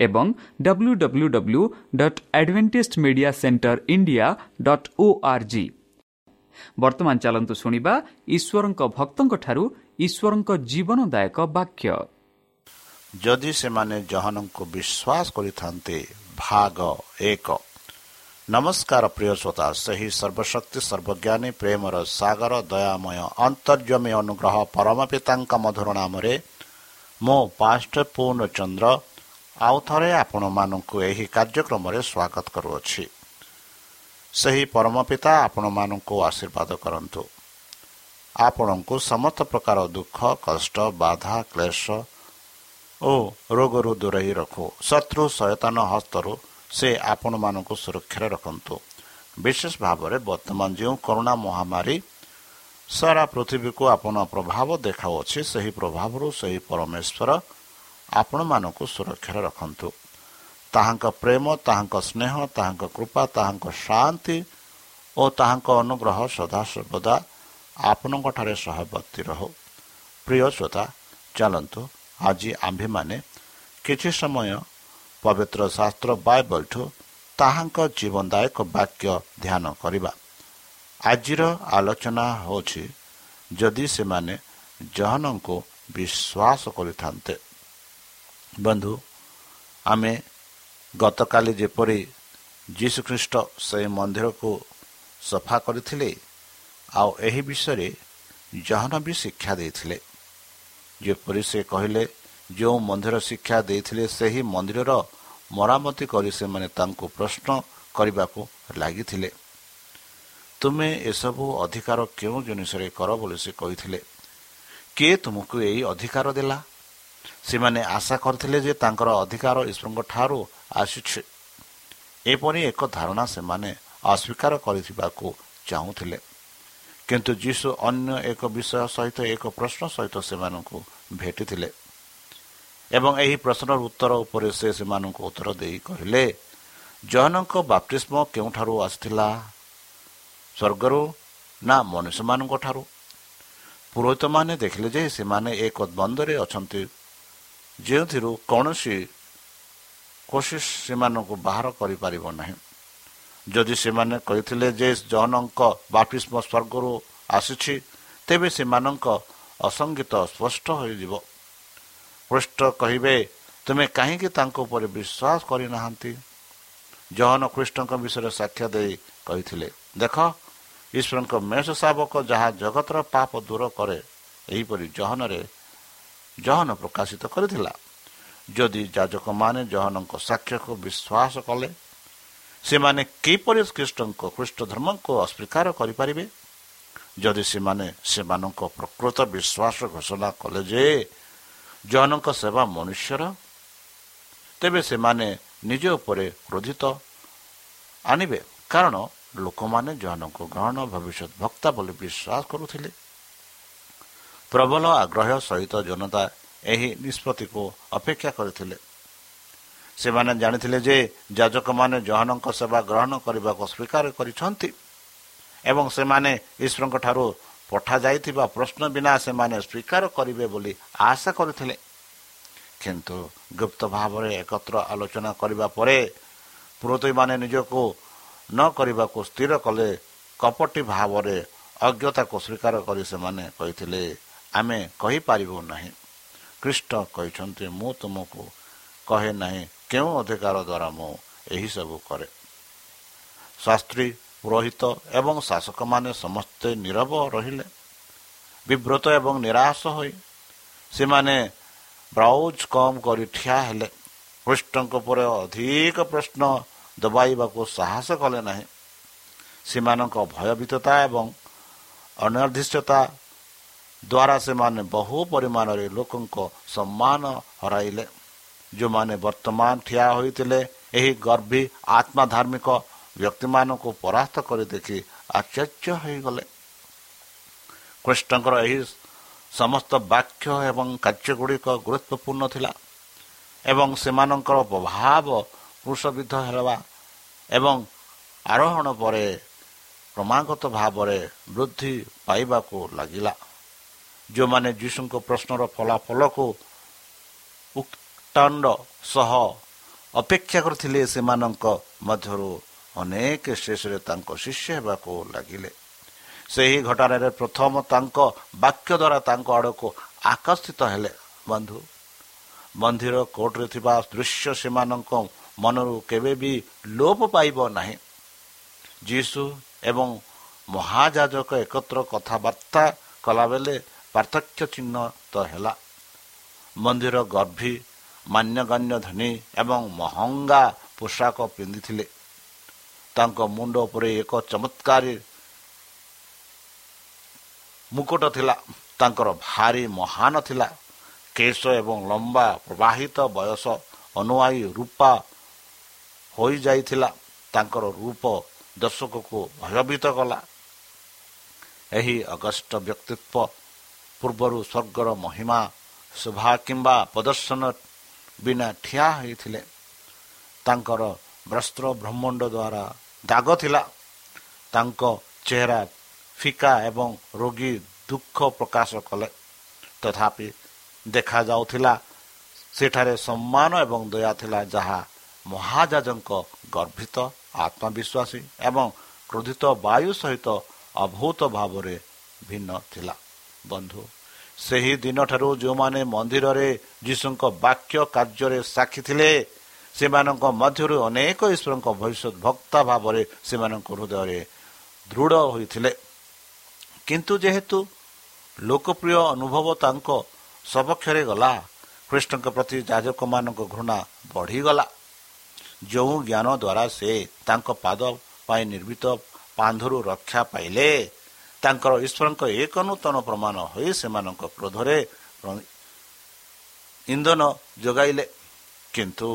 ଏବଂ W W W dot Adventist media centre India dot O R G ବର୍ତ୍ତମାନ ଚାଲନ୍ତୁ ଶୁଣିବା ଈଶ୍ୱରଙ୍କ ଭକ୍ତଙ୍କଠାରୁ ଈଶ୍ୱରଙ୍କ ଜୀବନଦାୟକ ବାକ୍ୟ। ଯଦି ସେମାନେ ଜହନଙ୍କୁ ବିଶ୍ୱାସ କରିଥାନ୍ତେ ଭାଗ ଏକ। ନମସ୍କାର ପ୍ରିୟ ଶ୍ରୋତା ସେହି ସର୍ବଶକ୍ତି ସର୍ବଜ୍ଞାନୀ ପ୍ରେମର ସାଗର ଦୟାମୟ ଅନ୍ତର୍ଜମୀ ଅନୁଗ୍ରହ ପରମ ପିତାଙ୍କ ମଧୁର ନାମରେ ମୁଁ ପାଷ୍ଟ ପୂର୍ଣ୍ଣଚନ୍ଦ୍ର ଆଉ ଥରେ ଆପଣମାନଙ୍କୁ ଏହି କାର୍ଯ୍ୟକ୍ରମରେ ସ୍ୱାଗତ କରୁଅଛି। ସେହି ପରମ ପିତା ଆପଣମାନଙ୍କୁ ଆଶୀର୍ବାଦ କରନ୍ତୁ। ଆପଣଙ୍କୁ ସମସ୍ତ ପ୍ରକାର ଦୁଃଖ କଷ୍ଟ ବାଧା କ୍ଲେଶ ଓ ରୋଗରୁ ଦୂରେଇ ରଖୁ। ଶତ୍ରୁ ସଚେତନ ହସ୍ତରୁ ସେ ଆପଣମାନଙ୍କୁ ସୁରକ୍ଷାରେ ରଖନ୍ତୁ। ବିଶେଷ ଭାବରେ ବର୍ତ୍ତମାନ ଯେଉଁ କରୋନା ମହାମାରୀ ସାରା ପୃଥିବୀକୁ ଆପଣ ପ୍ରଭାବ ଦେଖାଉଅଛି ସେହି ପ୍ରଭାବରୁ ସେହି ପରମେଶ୍ୱର ଆପଣମାନଙ୍କୁ ସୁରକ୍ଷାରେ ରଖନ୍ତୁ। ତାହାଙ୍କ ପ୍ରେମ ତାହାଙ୍କ ସ୍ନେହ ତାହାଙ୍କ କୃପା ତାହାଙ୍କ ଶାନ୍ତି ଓ ତାହାଙ୍କ ଅନୁଗ୍ରହ ସଦାସର୍ବଦା ଆପଣଙ୍କଠାରେ ସହବର୍ତ୍ତୀ ରହୁ। ପ୍ରିୟ ଶ୍ରୋତା ଚାଲନ୍ତୁ ଆଜି ଆମ୍ଭେମାନେ କିଛି ସମୟ ପବିତ୍ର ଶାସ୍ତ୍ର ବାଇବଲଠୁ ତାହାଙ୍କ ଜୀବନଦାୟକ ବାକ୍ୟ ଧ୍ୟାନ କରିବା। ଆଜିର ଆଲୋଚନା ହେଉଛି ଯଦି ସେମାନେ ଜହନଙ୍କୁ ବିଶ୍ୱାସ କରିଥାନ୍ତେ। ବନ୍ଧୁ ଆମେ ଗତକାଲି ଯେପରି ଯୀଶୁଖ୍ରୀଷ୍ଟ ସେହି ମନ୍ଦିରକୁ ସଫା କରିଥିଲେ ଆଉ ଏହି ବିଷୟରେ ଜହନ ବି ଶିକ୍ଷା ଦେଇଥିଲେ। ଯେପରି ସେ କହିଲେ ଯେଉଁ ମନ୍ଦିର ଶିକ୍ଷା ଦେଇଥିଲେ ସେହି ମନ୍ଦିରର ମରାମତି କରି ସେମାନେ ତାଙ୍କୁ ପ୍ରଶ୍ନ କରିବାକୁ ଲାଗିଥିଲେ। ତୁମେ ଏସବୁ ଅଧିକାର କେଉଁ ଜିନିଷରେ କର ବୋଲି ସେ କହିଥିଲେ? କିଏ ତୁମକୁ ଏହି ଅଧିକାର ଦେଲା? ସେମାନେ ଆଶା କରିଥିଲେ ଯେ ତାଙ୍କର ଅଧିକାର ଈଶ୍ୱରଙ୍କ ଠାରୁ ଆସୁଛି। ଏପରି ଏକ ଧାରଣା ସେମାନେ ଅସ୍ୱୀକାର କରିଥିବାକୁ ଚାହୁଁଥିଲେ। କିନ୍ତୁ ଯୀଶୁ ଅନ୍ୟ ଏକ ବିଷୟ ସହିତ ଏକ ପ୍ରଶ୍ନ ସହିତ ସେମାନଙ୍କୁ ଭେଟିଥିଲେ ଏବଂ ଏହି ପ୍ରଶ୍ନର ଉତ୍ତର ଉପରେ ସେ ସେମାନଙ୍କୁ ଉତ୍ତର ଦେଇ କହିଲେ ଜହନଙ୍କ ବାପ୍ତିସ୍ମ କେଉଁଠାରୁ ଆସିଥିଲା? ସ୍ୱର୍ଗରୁ ନା ମନୁଷ୍ୟମାନଙ୍କ ଠାରୁ ପୁରୋହିତମାନେ ଦେଖିଲେ ଯେ ସେମାନେ ଏକ ଦ୍ୱନ୍ଦ୍ୱରେ ଅଛନ୍ତି। ଯେଉଁଥିରୁ କୌଣସି କୋଶିଶ ସେମାନଙ୍କୁ ବାହାର କରିପାରିବ ନାହିଁ। ଯଦି ସେମାନେ କହିଥିଲେ ଯେ ଜହନଙ୍କ ବାପ୍ତିସ୍ମ ସ୍ୱର୍ଗରୁ ଆସିଛି ତେବେ ସେମାନଙ୍କ ଅସଙ୍ଗୀତ ସ୍ପଷ୍ଟ ହୋଇଯିବ। ପୃଷ୍ଠ କହିବେ ତୁମେ କାହିଁକି ତାଙ୍କ ଉପରେ ବିଶ୍ୱାସ କରିନାହାନ୍ତି? ଜହନ ଖ୍ରୀଷ୍ଟଙ୍କ ବିଷୟରେ ସାକ୍ଷ୍ୟ ଦେଇ କହିଥିଲେ ଦେଖ ଈଶ୍ୱରଙ୍କ ମେଷ ଶାବକ ଯାହା ଜଗତର ପାପ ଦୂର କରେ ଏହିପରି ଜହନରେ ଜହନ ପ୍ରକାଶିତ କରିଥିଲା। ଯଦି ଯାଜକମାନେ ଜହନଙ୍କ ସାକ୍ଷ୍ୟକୁ ବିଶ୍ୱାସ କଲେ ସେମାନେ କିପରି ଖ୍ରୀଷ୍ଟଙ୍କ ଖ୍ରୀଷ୍ଟ ଧର୍ମକୁ ଅସ୍ୱୀକାର କରିପାରିବେ? ଯଦି ସେମାନେ ସେମାନଙ୍କ ପ୍ରକୃତ ବିଶ୍ୱାସ ଘୋଷଣା କଲେ ଯେ ଜହନଙ୍କ ସେବା ମନୁଷ୍ୟର ତେବେ ସେମାନେ ନିଜ ଉପରେ କ୍ରୋଧିତ ଆଣିବେ। କାରଣ ଲୋକମାନେ ଜହନଙ୍କୁ ଗ୍ରହଣ ଭବିଷ୍ୟତ ଭକ୍ତା ବୋଲି ବିଶ୍ୱାସ କରୁଥିଲେ। ପ୍ରବଳ ଆଗ୍ରହ ସହିତ ଜନତା ଏହି ନିଷ୍ପତ୍ତିକୁ ଅପେକ୍ଷା କରିଥିଲେ। ସେମାନେ ଜାଣିଥିଲେ ଯେ ଯାଜକମାନେ ଜହନଙ୍କ ସେବା ଗ୍ରହଣ କରିବାକୁ ସ୍ୱୀକାର କରିଛନ୍ତି ଏବଂ ସେମାନେ ଈଶ୍ୱରଙ୍କ ଠାରୁ ପଠାଯାଇଥିବା ପ୍ରଶ୍ନ ବିନା ସେମାନେ ସ୍ୱୀକାର କରିବେ ବୋଲି ଆଶା କରିଥିଲେ। କିନ୍ତୁ ଗୁପ୍ତ ଭାବରେ ଏକତ୍ର ଆଲୋଚନା କରିବା ପରେ ପୁରୋହିତମାନେ ନିଜକୁ ନ କରିବାକୁ ସ୍ଥିର କଲେ କପଟି ଭାବରେ ଅଜ୍ଞତାକୁ ସ୍ୱୀକାର କରି ସେମାନେ କହିଥିଲେ ଆମେ କହିପାରିବୁ ନାହିଁ। ଖ୍ରୀଷ୍ଟ କହିଛନ୍ତି ମୁଁ ତୁମକୁ କହେ ନାହିଁ କେଉଁ ଅଧିକାର ଦ୍ୱାରା ମୁଁ ଏହିସବୁ କରେ? ଶାସ୍ତ୍ରୀ ପୁରୋହିତ ଏବଂ ଶାସକମାନେ ସମସ୍ତେ ନିରବ ରହିଲେ ବିବ୍ରତ ଏବଂ ନିରାଶ ହୋଇ ସେମାନେ ବ୍ରାଉଜ୍ କମ୍ କରି ଠିଆ ହେଲେ। କୃଷ୍ଣଙ୍କ ପରେ ଅଧିକ ପ୍ରଶ୍ନ ଦବାଇବାକୁ ସାହସ କଲେ ନାହିଁ। ସେମାନଙ୍କ ଭୟଭୀତତା ଏବଂ ଅନିର୍ଦ୍ଦିଷ୍ଟତା ଦ୍ୱାରା ସେମାନେ ବହୁ ପରିମାଣରେ ଲୋକଙ୍କ ସମ୍ମାନ ହରାଇଲେ। ଯେଉଁମାନେ ବର୍ତ୍ତମାନ ଠିଆ ହୋଇଥିଲେ ଏହି ଗର୍ଭୀ ଆତ୍ମା ଧାର୍ମିକ ବ୍ୟକ୍ତିମାନଙ୍କୁ ପରାସ୍ତ କରି ଦେଖି ଆଶ୍ଚର୍ଯ୍ୟ ହୋଇଗଲେ। କୃଷ୍ଣଙ୍କର ଏହି ସମସ୍ତ ବାକ୍ୟ ଏବଂ କାର୍ଯ୍ୟଗୁଡ଼ିକ ଗୁରୁତ୍ୱପୂର୍ଣ୍ଣ ଥିଲା ଏବଂ ସେମାନଙ୍କର ପ୍ରଭାବ କୃଷବିଦ୍ଧ ହେବା ଏବଂ ଆରୋହଣ ପରେ କ୍ରମାଗତ ଭାବରେ ବୃଦ୍ଧି ପାଇବାକୁ ଲାଗିଲା। ଯେଉଁମାନେ ଯୀଶୁଙ୍କ ପ୍ରଶ୍ନର ଫଳାଫଳକୁ ଉକ୍ତାଣ୍ଡ ସହ ଅପେକ୍ଷା କରିଥିଲେ ସେମାନଙ୍କ ମଧ୍ୟରୁ ଅନେକ ଶେଷରେ ତାଙ୍କ ଶିଷ୍ୟ ହେବାକୁ ଲାଗିଲେ। ସେହି ଘଟଣାରେ ପ୍ରଥମ ତାଙ୍କ ବାକ୍ୟ ଦ୍ୱାରା ତାଙ୍କ ଆଡ଼କୁ ଆକର୍ଷିତ ହେଲେ। ବନ୍ଧୁ ମନ୍ଦିର କୋର୍ଟରେ ଥିବା ଦୃଶ୍ୟ ସେମାନଙ୍କ ମନରୁ କେବେ ବି ଲୋପ ପାଇବ ନାହିଁ। ଯୀଶୁ ଏବଂ ମହାଯାଜକ ଏକତ୍ର କଥାବାର୍ତ୍ତା କଲାବେଳେ ପାର୍ଥକ୍ୟ ଚିହ୍ନ ତ ହେଲା ମନ୍ଦିର ଗର୍ଭୀ ମାନ୍ୟଗଣ୍ୟ ଧନୀ ଏବଂ ମହଙ୍ଗା ପୋଷାକ ପିନ୍ଧିଥିଲେ। ତାଙ୍କ ମୁଣ୍ଡ ଉପରେ ଏକ ଚମତ୍କାରୀ ମୁକୁଟ ଥିଲା। ତାଙ୍କର ଭାରି ମହାନ ଥିଲା। କେଶ ଏବଂ ଲମ୍ବା ପ୍ରବାହିତ ବୟସ ଅନୁଆୟୀ ରୂପା ହୋଇଯାଇଥିଲା। ତାଙ୍କର ରୂପ ଦର୍ଶକକୁ ଭୟଭୀତ କଲା। ଏହି ଅଗଷ୍ଟ ବ୍ୟକ୍ତିତ୍ୱ ପୂର୍ବରୁ ସ୍ୱର୍ଗର ମହିମା ଶୋଭା କିମ୍ବା ପ୍ରଦର୍ଶନ ବିନା ଠିଆ ହୋଇଥିଲେ। ତାଙ୍କର ବସ୍ତ୍ର ବ୍ରହ୍ମାଣ୍ଡ ଦ୍ୱାରା ଦାଗ ଥିଲା। ତାଙ୍କ ଚେହେରା ଫିକା ଏବଂ ରୋଗୀ ଦୁଃଖ ପ୍ରକାଶ କଲେ। ତଥାପି ଦେଖାଯାଉଥିଲା ସେଠାରେ ସମ୍ମାନ ଏବଂ ଦୟା ଥିଲା ଯାହା ମହାଜାଜଙ୍କ ଗର୍ଭିତ ଆତ୍ମବିଶ୍ୱାସୀ ଏବଂ କ୍ରୋଧିତ ବାୟୁ ସହିତ ଅଭୂତ ଭାବରେ ଭିନ୍ନ ଥିଲା। ବନ୍ଧୁ। ସେହି ଦିନଠାରୁ ଯେଉଁମାନେ ମନ୍ଦିରରେ ଯୀଶୁଙ୍କ ବାକ୍ୟ କାର୍ଯ୍ୟରେ ସାକ୍ଷୀ ଥିଲେ ସେମାନଙ୍କ ମଧ୍ୟରୁ ଅନେକ ଈଶ୍ୱରଙ୍କ ଭବିଷ୍ୟତ ଭକ୍ତା ଭାବରେ ସେମାନଙ୍କ ହୃଦୟରେ ଦୃଢ଼ ହୋଇଥିଲେ। କିନ୍ତୁ ଯେହେତୁ ଲୋକପ୍ରିୟ ଅନୁଭବ ତାଙ୍କ ସପକ୍ଷରେ ଗଲା କୃଷ୍ଣଙ୍କ ପ୍ରତି ଯାଜକମାନଙ୍କ ଘୃଣା ବଢ଼ିଗଲା। ଯେଉଁ ଜ୍ଞାନ ଦ୍ୱାରା ସେ ତାଙ୍କ ପାଦ ପାଇଁ ନିର୍ମିତ ପାନ୍ଧରୁ ରକ୍ଷା ପାଇଲେ ତାଙ୍କର ଈଶ୍ୱରଙ୍କ ଏକ ନୂତନ ପ୍ରମାଣ ହୋଇ ସେମାନଙ୍କ କ୍ରୋଧରେ ଇନ୍ଧନ ଯୋଗାଇଲେ। କିନ୍ତୁ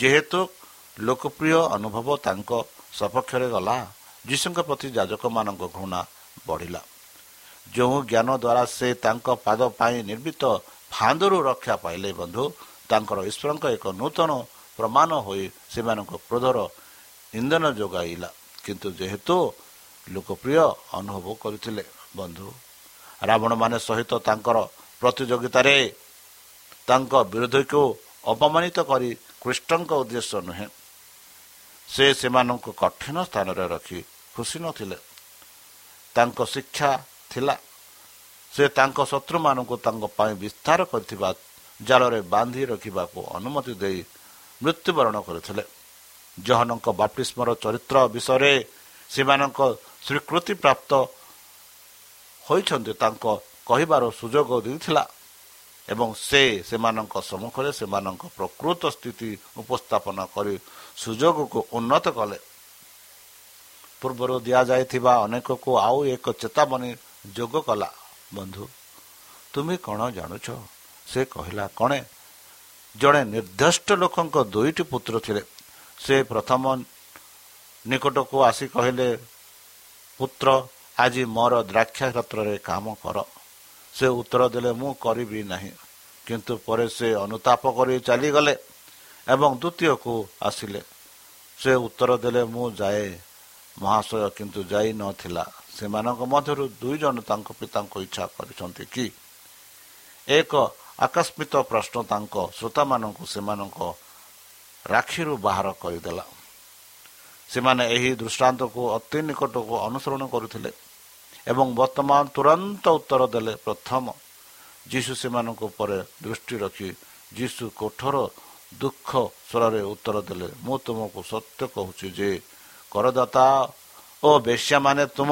ଯେହେତୁ ଲୋକପ୍ରିୟ ଅନୁଭବ ତାଙ୍କ ସପକ୍ଷରେ ଗଲା ଯୀଶୁଙ୍କ ପ୍ରତି ଯାଜକମାନଙ୍କ ଘୃଣା ବଢ଼ିଲା। ଯେଉଁ ଜ୍ଞାନ ଦ୍ୱାରା ସେ ତାଙ୍କ ପାଦ ପାଇଁ ନିର୍ମିତ ଫାନ୍ଦରୁ ରକ୍ଷା ପାଇଲେ ବନ୍ଧୁ ତାଙ୍କର ଈଶ୍ୱରଙ୍କ ଏକ ନୂତନ ପ୍ରମାଣ ହୋଇ ସେମାନଙ୍କ କ୍ରୋଧର ଇନ୍ଧନ ଯୋଗାଇଲା। କିନ୍ତୁ ଯେହେତୁ ଲୋକପ୍ରିୟ ଅନୁଭବ କରିଥିଲେ ବନ୍ଧୁ। ରାବଣମାନେ ସହିତ ତାଙ୍କର ପ୍ରତିଯୋଗିତାରେ ତାଙ୍କ ବିରୋଧୀକୁ ଅପମାନିତ କରି କୃଷ୍ଣଙ୍କ ଉଦ୍ଦେଶ୍ୟ ନୁହେଁ। ସେ ସେମାନଙ୍କୁ କଠିନ ସ୍ଥାନରେ ରଖି ଖୁସି ନଥିଲେ। ତାଙ୍କ ଶିକ୍ଷା ଥିଲା। ସେ ତାଙ୍କ ଶତ୍ରୁମାନଙ୍କୁ ତାଙ୍କ ପାଇଁ ବିସ୍ତାର କରିଥିବା ଜାଲରେ ବାନ୍ଧି ରଖିବାକୁ ଅନୁମତି ଦେଇ ମୃତ୍ୟୁବରଣ କରିଥିଲେ। ଜହନଙ୍କ ବାପ୍ତିସ୍ମର ଚରିତ୍ର ବିଷୟରେ ସେମାନଙ୍କ ସ୍ୱୀକୃତି ପ୍ରାପ୍ତ ହୋଇଛନ୍ତି ତାଙ୍କ କହିବାର ସୁଯୋଗ ଦେଇଥିଲା ଏବଂ ସେ ସେମାନଙ୍କ ସମ୍ମୁଖରେ ସେମାନଙ୍କ ପ୍ରକୃତ ସ୍ଥିତି ଉପସ୍ଥାପନ କରି ସୁଯୋଗକୁ ଉନ୍ନତ କଲେ। ପୂର୍ବରୁ ଦିଆଯାଇଥିବା ଅନେକକୁ ଆଉ ଏକ ଚେତାବନୀ ଯୋଗ କଲା ବନ୍ଧୁ ତୁମେ କ'ଣ ଜାଣୁଛ? ସେ କହିଲା କଣେ? ଜଣେ ନିର୍ଦ୍ଦିଷ୍ଟ ଲୋକଙ୍କ ଦୁଇଟି ପୁତ୍ର ଥିଲେ। ସେ ପ୍ରଥମ ନିକଟକୁ ଆସି କହିଲେ ପୁତ୍ର ଆଜି ମୋର ଦ୍ରାକ୍ଷା କ୍ଷେତ୍ରରେ କାମ କର। ସେ ଉତ୍ତର ଦେଲେ ମୁଁ କରିବି ନାହିଁ। କିନ୍ତୁ ପରେ ସେ ଅନୁତାପ କରି ଚାଲିଗଲେ ଏବଂ ଦ୍ୱିତୀୟକୁ ଆସିଲେ। ସେ ଉତ୍ତର ଦେଲେ ମୁଁ ଯାଏ। ମହାଶୟ କିନ୍ତୁ ଯାଇ ନଥିଲା ସେମାନଙ୍କ ମଧ୍ୟରୁ ଦୁଇ ଜଣ ତାଙ୍କ ପିତାଙ୍କୁ ଇଚ୍ଛା କରିଛନ୍ତି କି? ଏକ ଆକସ୍ମିକ ପ୍ରଶ୍ନ ତାଙ୍କ ଶ୍ରୋତାମାନଙ୍କୁ ସେମାନଙ୍କ ରାକ୍ଷୀରୁ ବାହାର କରିଦେଲା। ସେମାନେ ଏହି ଦୃଷ୍ଟାନ୍ତକୁ ଅତି ନିକଟକୁ ଅନୁସରଣ କରୁଥିଲେ ଏବଂ ବର୍ତ୍ତମାନ ତୁରନ୍ତ ଉତ୍ତର ଦେଲେ ପ୍ରଥମ ଯୀଶୁ ସେମାନଙ୍କ ଉପରେ ଦୃଷ୍ଟି ରଖି ଯୀଶୁ କୋଠର ଦୁଃଖ ସ୍ୱରରେ ଉତ୍ତର ଦେଲେ ମୁଁ ତୁମକୁ ସତ୍ୟ କହୁଛି ଯେ କରଦାତା ଓ ବେଶ୍ୟାମାନେ ତୁମ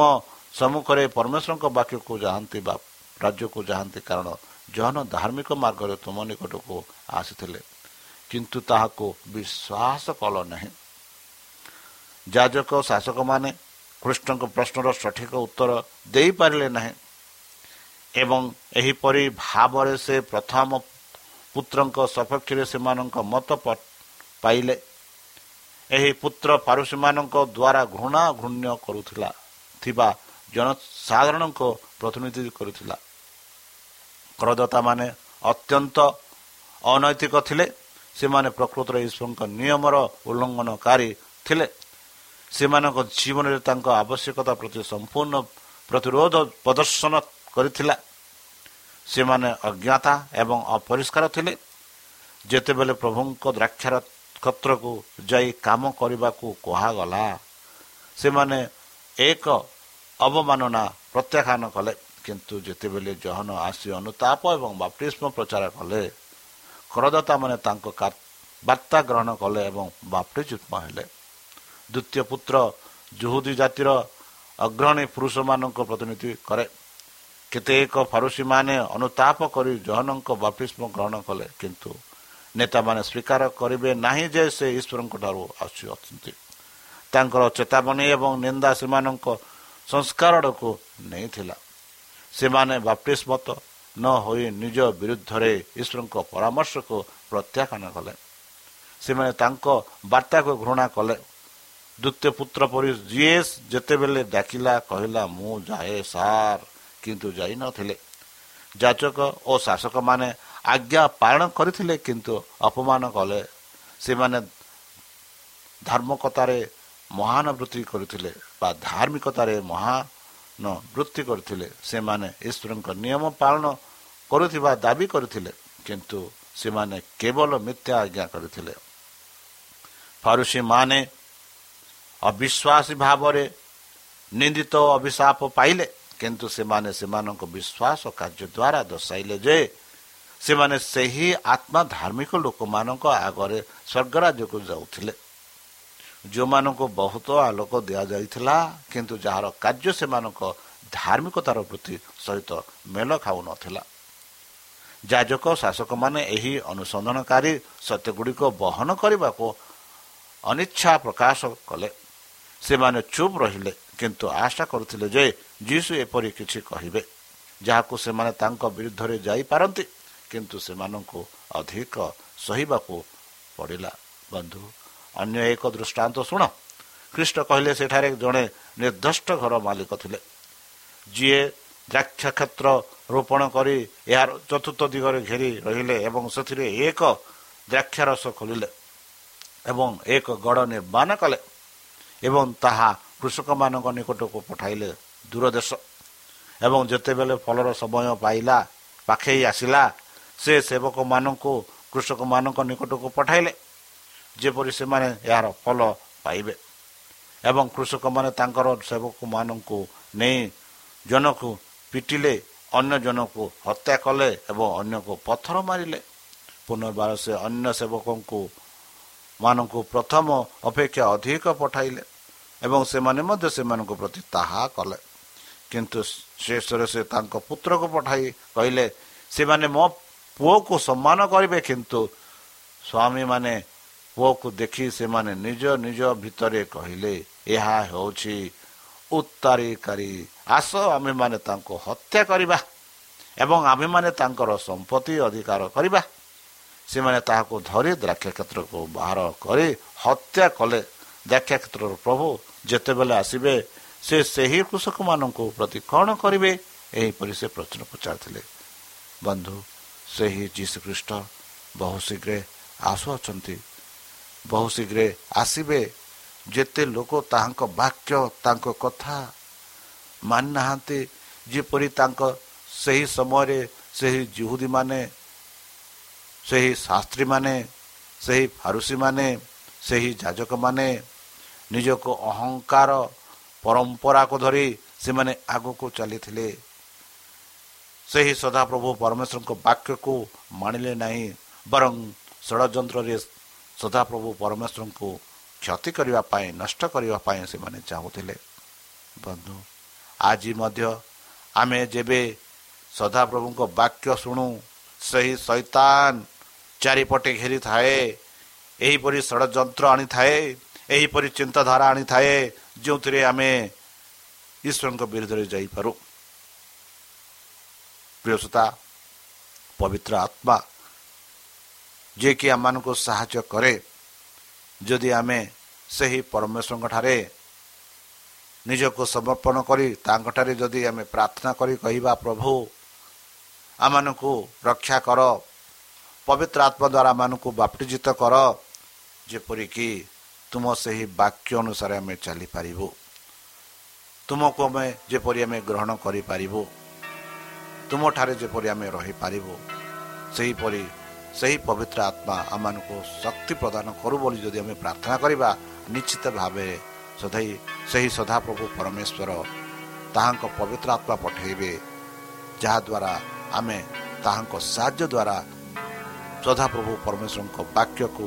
ସମ୍ମୁଖରେ ପରମେଶ୍ୱରଙ୍କ ବାକ୍ୟକୁ ଯାଆନ୍ତି ବା ରାଜ୍ୟକୁ ଯାଆନ୍ତି କାରଣ ଜହନ ଧାର୍ମିକ ମାର୍ଗରେ ତୁମ ନିକଟକୁ ଆସିଥିଲେ। କିନ୍ତୁ ତାହାକୁ ବିଶ୍ୱାସ କଲ ନାହିଁ। ଯାଜକ ଶାସକମାନେ କୃଷ୍ଣଙ୍କ ପ୍ରଶ୍ନର ସଠିକ ଉତ୍ତର ଦେଇପାରିଲେ ନାହିଁ ଏବଂ ଏହିପରି ଭାବରେ ସେ ପ୍ରଥମ ପୁତ୍ରଙ୍କ ସପକ୍ଷରେ ସେମାନଙ୍କ ମତ ପାଇଲେ। ଏହି ପୁତ୍ର ପାରୁସୀମାନଙ୍କ ଦ୍ୱାରା ଘୃଣା ଘୃଣ୍ୟ କରୁଥିଲା ଥିବା ଜନସାଧାରଣଙ୍କ ପ୍ରତିନିଧି କରୁଥିଲା। କରଦାତାମାନେ ଅତ୍ୟନ୍ତ ଅନୈତିକ ଥିଲେ ସେମାନେ ପ୍ରକୃତରେ ଈଶ୍ୱରଙ୍କ ନିୟମର ଉଲ୍ଲଙ୍ଘନକାରୀ ଥିଲେ। ସେମାନଙ୍କ ଜୀବନରେ ତାଙ୍କ ଆବଶ୍ୟକତା ପ୍ରତି ସମ୍ପୂର୍ଣ୍ଣ ପ୍ରତିରୋଧ ପ୍ରଦର୍ଶନ କରିଥିଲା। ସେମାନେ ଅଜ୍ଞାତା ଏବଂ ଅପରିଷ୍କାର ଥିଲେ। ଯେତେବେଳେ ପ୍ରଭୁଙ୍କ ଦ୍ରାକ୍ଷାର କ୍ଷେତ୍ରକୁ ଯାଇ କାମ କରିବାକୁ କୁହାଗଲା ସେମାନେ ଏକ ଅବମାନନା ପ୍ରତ୍ୟାଖ୍ୟାନ କଲେ। କିନ୍ତୁ ଯେତେବେଳେ ଜହନ ଆସି ଅନୁତାପ ଏବଂ ବାପ୍ତିଷ୍ମ ପ୍ରଚାର କଲେ କରଦାତାମାନେ ତାଙ୍କ ବାର୍ତ୍ତା ଗ୍ରହଣ କଲେ ଏବଂ ବାପ୍ତିଯୁକ୍ମ ହେଲେ। ଦ୍ୱିତୀୟ ପୁତ୍ର ଜୁହୁଦୀ ଜାତିର ଅଗ୍ରଣୀ ପୁରୁଷମାନଙ୍କ ପ୍ରତିନିଧି କରେ। କେତେକ ଫାରୁସୀମାନେ ଅନୁତାପ କରି ଜହନଙ୍କ ବାପ୍ତିଷ୍ମ ଗ୍ରହଣ କଲେ କିନ୍ତୁ ନେତାମାନେ ସ୍ୱୀକାର କରିବେ ନାହିଁ ଯେ ସେ ଈଶ୍ୱରଙ୍କ ଠାରୁ ଆସୁଅଛନ୍ତି ତାଙ୍କର ଚେତାବନୀ ଏବଂ ନିନ୍ଦା ସେମାନଙ୍କ ସଂସ୍କାରକୁ ନେଇଥିଲା। ସେମାନେ ବାପ୍ତିସ୍ମତ ନ ହୋଇ ନିଜ ବିରୁଦ୍ଧରେ ଈଶ୍ୱରଙ୍କ ପରାମର୍ଶକୁ ପ୍ରତ୍ୟାଖ୍ୟାନ କଲେ। ସେମାନେ ତାଙ୍କ ବାର୍ତ୍ତାକୁ ଘୃଣା କଲେ। ଦ୍ୱିତୀୟ ପୁତ୍ର ପରି ଯିଏ ଯେତେବେଳେ ଡାକିଲା କହିଲା ମୁଁ ଯାଏ ସାର୍। କିନ୍ତୁ ଯାଇନଥିଲେ ଯାଚକ ଓ ଶାସକମାନେ ଆଜ୍ଞା ପାଳନ କରିଥିଲେ କିନ୍ତୁ ଅପମାନ କଲେ। ସେମାନେ ଧାର୍ମିକତାରେ ମହାନ ବୃତ୍ତି କରିଥିଲେ ବା ଧାର୍ମିକତାରେ ମହାନ ବୃତ୍ତି କରିଥିଲେ। ସେମାନେ ଈଶ୍ୱରଙ୍କ ନିୟମ ପାଳନ କରୁଥିବା ଦାବି କରିଥିଲେ କିନ୍ତୁ ସେମାନେ କେବଳ ମିଥ୍ୟା ଆଜ୍ଞା କରିଥିଲେ। ଫାରୁସୀମାନେ ଅବିଶ୍ୱାସୀ ଭାବରେ ନିନ୍ଦିତ ଅଭିଶାପ ପାଇଲେ। କିନ୍ତୁ ସେମାନେ ସେମାନଙ୍କ ବିଶ୍ୱାସ କାର୍ଯ୍ୟ ଦ୍ୱାରା ଦର୍ଶାଇଲେ ଯେ ସେମାନେ ସେହି ଆତ୍ମା ଧାର୍ମିକ ଲୋକମାନଙ୍କ ଆଗରେ ସ୍ୱର୍ଗରାଜ୍ୟକୁ ଯାଉଥିଲେ। ଯେଉଁମାନଙ୍କୁ ବହୁତ ଆଲୋକ ଦିଆଯାଇଥିଲା କିନ୍ତୁ ଯାହାର କାର୍ଯ୍ୟ ସେମାନଙ୍କ ଧାର୍ମିକତାର ବୃତ୍ତି ସହିତ ମେଳ ଖାଉନଥିଲା ଯାଜକ ଶାସକମାନେ ଏହି ଅନୁସନ୍ଧାନକାରୀ ସତ୍ୟଗୁଡ଼ିକ ବହନ କରିବାକୁ ଅନିଚ୍ଛା ପ୍ରକାଶ କଲେ। ସେମାନେ ଚୁପ୍ ରହିଲେ କିନ୍ତୁ ଆଶା କରୁଥିଲେ ଯେ ଯୀଶୁ ଏପରି କିଛି କହିବେ ଯାହାକୁ ସେମାନେ ତାଙ୍କ ବିରୁଦ୍ଧରେ ଯାଇପାରନ୍ତି କିନ୍ତୁ ସେମାନଙ୍କୁ ଅଧିକ ସହିବାକୁ ପଡ଼ିଲା। ବନ୍ଧୁ ଅନ୍ୟ ଏକ ଦୃଷ୍ଟାନ୍ତ ଶୁଣ। ଖ୍ରୀଷ୍ଟ କହିଲେ ସେଠାରେ ଜଣେ ନିର୍ଦ୍ଦିଷ୍ଟ ଘର ମାଲିକ ଥିଲେ। ଯିଏ ଦ୍ରାକ୍ଷ କ୍ଷେତ୍ର ରୋପଣ କରି ଏହାର ଚତୁର୍ଥ ଦିଗରେ ଘେରି ରହିଲେ ଏବଂ ସେଥିରେ ଏକ ଦ୍ରାକ୍ଷାରସ ଖୋଲିଲେ ଏବଂ ଏକ ଗଡ଼ ନିର୍ମାଣ କଲେ। ଏବଂ ତାହା କୃଷକମାନଙ୍କ ନିକଟକୁ ପଠାଇଲେ ଦୂରଦେଶ। ଏବଂ ଯେତେବେଳେ ଫଳର ସମୟ ପାଇଲା ପାଖେଇ ଆସିଲା ସେ ସେବକମାନଙ୍କୁ କୃଷକମାନଙ୍କ ନିକଟକୁ ପଠାଇଲେ ଯେପରି ସେମାନେ ଏହାର ଫଳ ପାଇବେ। ଏବଂ କୃଷକମାନେ ତାଙ୍କର ସେବକମାନଙ୍କୁ ନେଇ ଜଣକୁ ପିଟିଲେ ଅନ୍ୟ ଜଣକୁ ହତ୍ୟା କଲେ ଏବଂ ଅନ୍ୟକୁ ପଥର ମାରିଲେ। ପୁନର୍ବାର ସେ ଅନ୍ୟ ସେବକଙ୍କୁ ମାନଙ୍କୁ ପ୍ରଥମ ଅପେକ୍ଷା ଅଧିକ ପଠାଇଲେ ଏବଂ ସେମାନେ ମଧ୍ୟ ସେମାନଙ୍କ ପ୍ରତି ତାହା କଲେ। କିନ୍ତୁ ଶେଷରେ ସେ ତାଙ୍କ ପୁତ୍ରକୁ ପଠାଇ କହିଲେ ସେମାନେ ମୋ ପୁଅକୁ ସମ୍ମାନ କରିବେ କିନ୍ତୁ ସ୍ୱାମୀମାନେ ପୁଅକୁ ଦେଖି ସେମାନେ ନିଜ ନିଜ ଭିତରେ କହିଲେ ଏହା ହେଉଛି ଉତ୍ତାରିକାରୀ ଆସ ଆମେମାନେ ତାଙ୍କୁ ହତ୍ୟା କରିବା ଏବଂ ଆମେମାନେ ତାଙ୍କର ସମ୍ପତ୍ତି ଅଧିକାର କରିବା। ସେମାନେ ତାହାକୁ ଧରି ଦ୍ରାକ୍ଷା କ୍ଷେତ୍ରକୁ ବାହାର କରି ହତ୍ୟା କଲେ। ଦ୍ରାକ୍ଷା କ୍ଷେତ୍ରର ପ୍ରଭୁ ଯେତେବେଳେ ଆସିବେ ସେ ସେହି କୃଷକମାନଙ୍କୁ ପ୍ରତି କ'ଣ କରିବେ? ଏହିପରି ସେ ପ୍ରଶ୍ନ ପଚାରିଥିଲେ। ବନ୍ଧୁ ସେହି ଯୀଶୁଖ୍ରୀଷ୍ଟ ବହୁ ଶୀଘ୍ର ଆସୁଅଛନ୍ତି। ବହୁ ଶୀଘ୍ର ଆସିବେ। ଯେତେ ଲୋକ ତାହାଙ୍କ ବାକ୍ୟ ତାଙ୍କ କଥା ମାନି ନାହାନ୍ତି ଯେପରି ତାଙ୍କ ସେହି ସମୟରେ ସେହି ଜୁହୁଦୀମାନେ ସେହି ଶାସ୍ତ୍ରୀମାନେ ସେହି ଫାରୁସୀମାନେ ସେହି ଯାଜକମାନେ ନିଜକୁ ଅହଙ୍କାର ପରମ୍ପରାକୁ ଧରି ସେମାନେ ଆଗକୁ ଚାଲିଥିଲେ। ସେହି ସଦାପ୍ରଭୁ ପରମେଶ୍ୱରଙ୍କ ବାକ୍ୟକୁ ମାଣିଲେ ନାହିଁ ବରଂ ଷଡ଼ଯନ୍ତ୍ରରେ ସଦାପ୍ରଭୁ ପରମେଶ୍ୱରଙ୍କୁ କ୍ଷତି କରିବା ପାଇଁ ନଷ୍ଟ କରିବା ପାଇଁ ସେମାନେ ଚାହୁଁଥିଲେ। ବନ୍ଧୁ ଆଜି ମଧ୍ୟ ଆମେ ଯେବେ ସଦାପ୍ରଭୁଙ୍କ ବାକ୍ୟ ଶୁଣୁ ସେହି ସୈତାନ ଚାରିପଟେ ଘେରିଥାଏ ଏହିପରି ଷଡ଼ଯନ୍ତ୍ର ଆଣିଥାଏ ଏହିପରି ଚିନ୍ତାଧାରା ଆଣିଥାଏ ଯେଉଁଥିରେ ଆମେ ଈଶ୍ୱରଙ୍କ ବିରୁଦ୍ଧରେ ଯାଇପାରୁ। ପ୍ରିୟସତା ପବିତ୍ର ଆତ୍ମା ଯିଏକି ଆମମାନଙ୍କୁ ସାହାଯ୍ୟ କରେ ଯଦି ଆମେ ସେହି ପରମେଶ୍ୱରଙ୍କଠାରେ ନିଜକୁ ସମର୍ପଣ କରି ତାଙ୍କଠାରେ ଯଦି ଆମେ ପ୍ରାର୍ଥନା କରି କହିବା ପ୍ରଭୁ ଆମମାନଙ୍କୁ ରକ୍ଷା କର ପବିତ୍ର ଆତ୍ମା ଦ୍ୱାରା ଆମମାନଙ୍କୁ ବାପ୍ଟିଜିତ କର ଯେପରିକି ତୁମ ସେହି ବାକ୍ୟ ଅନୁସାରେ ଆମେ ଚାଲିପାରିବୁ। ତୁମକୁ ଆମେ ଯେପରି ଆମେ ଗ୍ରହଣ କରିପାରିବୁ ତୁମଠାରେ ଯେପରି ଆମେ ରହିପାରିବୁ ସେହିପରି ସେହି ପବିତ୍ର ଆତ୍ମା ଆମମାନଙ୍କୁ ଶକ୍ତି ପ୍ରଦାନ କରୁ ବୋଲି ଯଦି ଆମେ ପ୍ରାର୍ଥନା କରିବା ନିଶ୍ଚିତ ଭାବେ ସଦାଇ ସେହି ସଦାପ୍ରଭୁ ପରମେଶ୍ୱର ତାହାଙ୍କ ପବିତ୍ର ଆତ୍ମା ପଠାଇବେ ଯାହାଦ୍ୱାରା ଆମେ ତାହାଙ୍କ ସାହାଯ୍ୟ ଦ୍ୱାରା ସଦାପ୍ରଭୁ ପରମେଶ୍ୱରଙ୍କ ବାକ୍ୟକୁ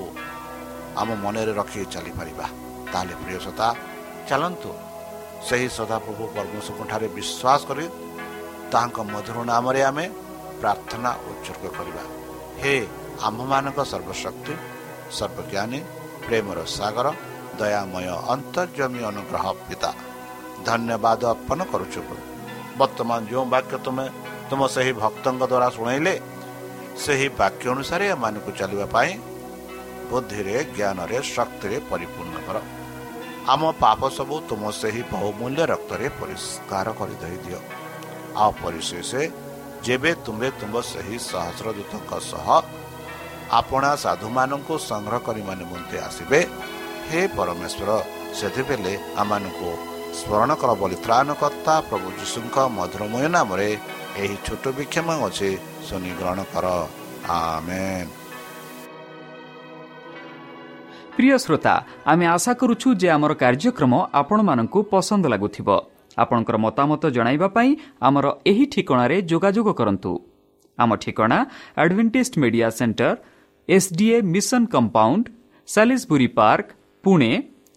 ଆମ ମନରେ ରଖି ଚାଲିପାରିବା। ତାହେଲେ ପ୍ରିୟସତା ଚାଲନ୍ତୁ ସେହି ସଦାପ୍ରଭୁ ପରମେଶ୍ୱରଙ୍କଠାରେ ବିଶ୍ୱାସ କରି ତାହାଙ୍କ ମଧୁର ନାମରେ ଆମେ ପ୍ରାର୍ଥନା ଉତ୍ସର୍ଗ କରିବା। ହେ ଆମ୍ଭମାନଙ୍କ ସର୍ବଶକ୍ତି ସର୍ବଜ୍ଞାନୀ ପ୍ରେମର ସାଗର ଦୟାମୟ ଅନ୍ତର୍ଜମୀ ଅନୁଗ୍ରହ ପିତା ଧନ୍ୟବାଦ ଅର୍ପଣ କରୁଛୁ ବର୍ତ୍ତମାନ ଯେଉଁ ବାକ୍ୟ ତୁମେ ତୁମ ସେହି ଭକ୍ତଙ୍କ ଦ୍ୱାରା ଶୁଣାଇଲେ ସେହି ବାକ୍ୟ ଅନୁସାରେ ଏମାନଙ୍କୁ ଚାଲିବା ପାଇଁ ବୁଦ୍ଧିରେ ଜ୍ଞାନରେ ଶକ୍ତିରେ ପରିପୂର୍ଣ୍ଣ କର। ଆମ ପାପ ସବୁ ତୁମ ସେହି ବହୁମୂଲ୍ୟ ରକ୍ତରେ ପରିଷ୍କାର କରିଦେଇ ଦିଅ ଆଉ ପରିଶେଷ ଯେବେ ତୁମେ ତୁମ ସେହି ସହସ୍ର ଦୂତଙ୍କ ସହ ଆପଣା ସାଧୁମାନଙ୍କୁ ସଂଗ୍ରହ କରିବା ନିମନ୍ତେ ଆସିବେ ହେ ପରମେଶ୍ୱର ସେଥିବେଳେ ଆମମାନଙ୍କୁ ସ୍ମରଣ କର ବୋଲି ତ୍ରାଣକର୍ତ୍ତା ପ୍ରଭୁ ଯୀଶୁଙ୍କ ମଧୁରମୟ ନାମରେ ଏହି ଛୋଟ ବିକ୍ଷମ ଅଛି ଶୁନି ଗ୍ରହଣ କର। ପ୍ରିୟ ଶ୍ରୋତା ଆମେ ଆଶା କରୁଛୁ ଯେ ଆମର କାର୍ଯ୍ୟକ୍ରମ ଆପଣମାନଙ୍କୁ ପସନ୍ଦ ଲାଗୁଥିବ। ଆପଣଙ୍କର ମତାମତ ଜଣାଇବା ପାଇଁ ଆମର ଏହି ଠିକଣାରେ ଯୋଗାଯୋଗ କରନ୍ତୁ। ଆମ ଠିକଣା Adventist media centre SDA mission compound Salisbury park Pune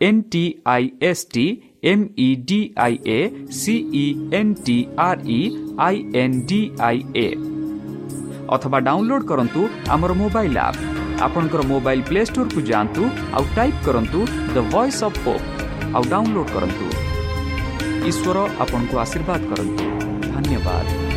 N T I S T M E D I A C E N T R E I N D I A ଅଥବା ଡାଉନଲୋଡ୍ କରନ୍ତୁ ଆମର mobile app ଆପଣଙ୍କର mobile play ଷ୍ଟୋରକୁ ଯାଆନ୍ତୁ ଆଉ type କରନ୍ତୁ the voice of hope ଆଉ download କରନ୍ତୁ ଈଶ୍ୱର ଆପଣଙ୍କୁ ଆଶୀର୍ବାଦ କରନ୍ତୁ ଧନ୍ୟବାଦ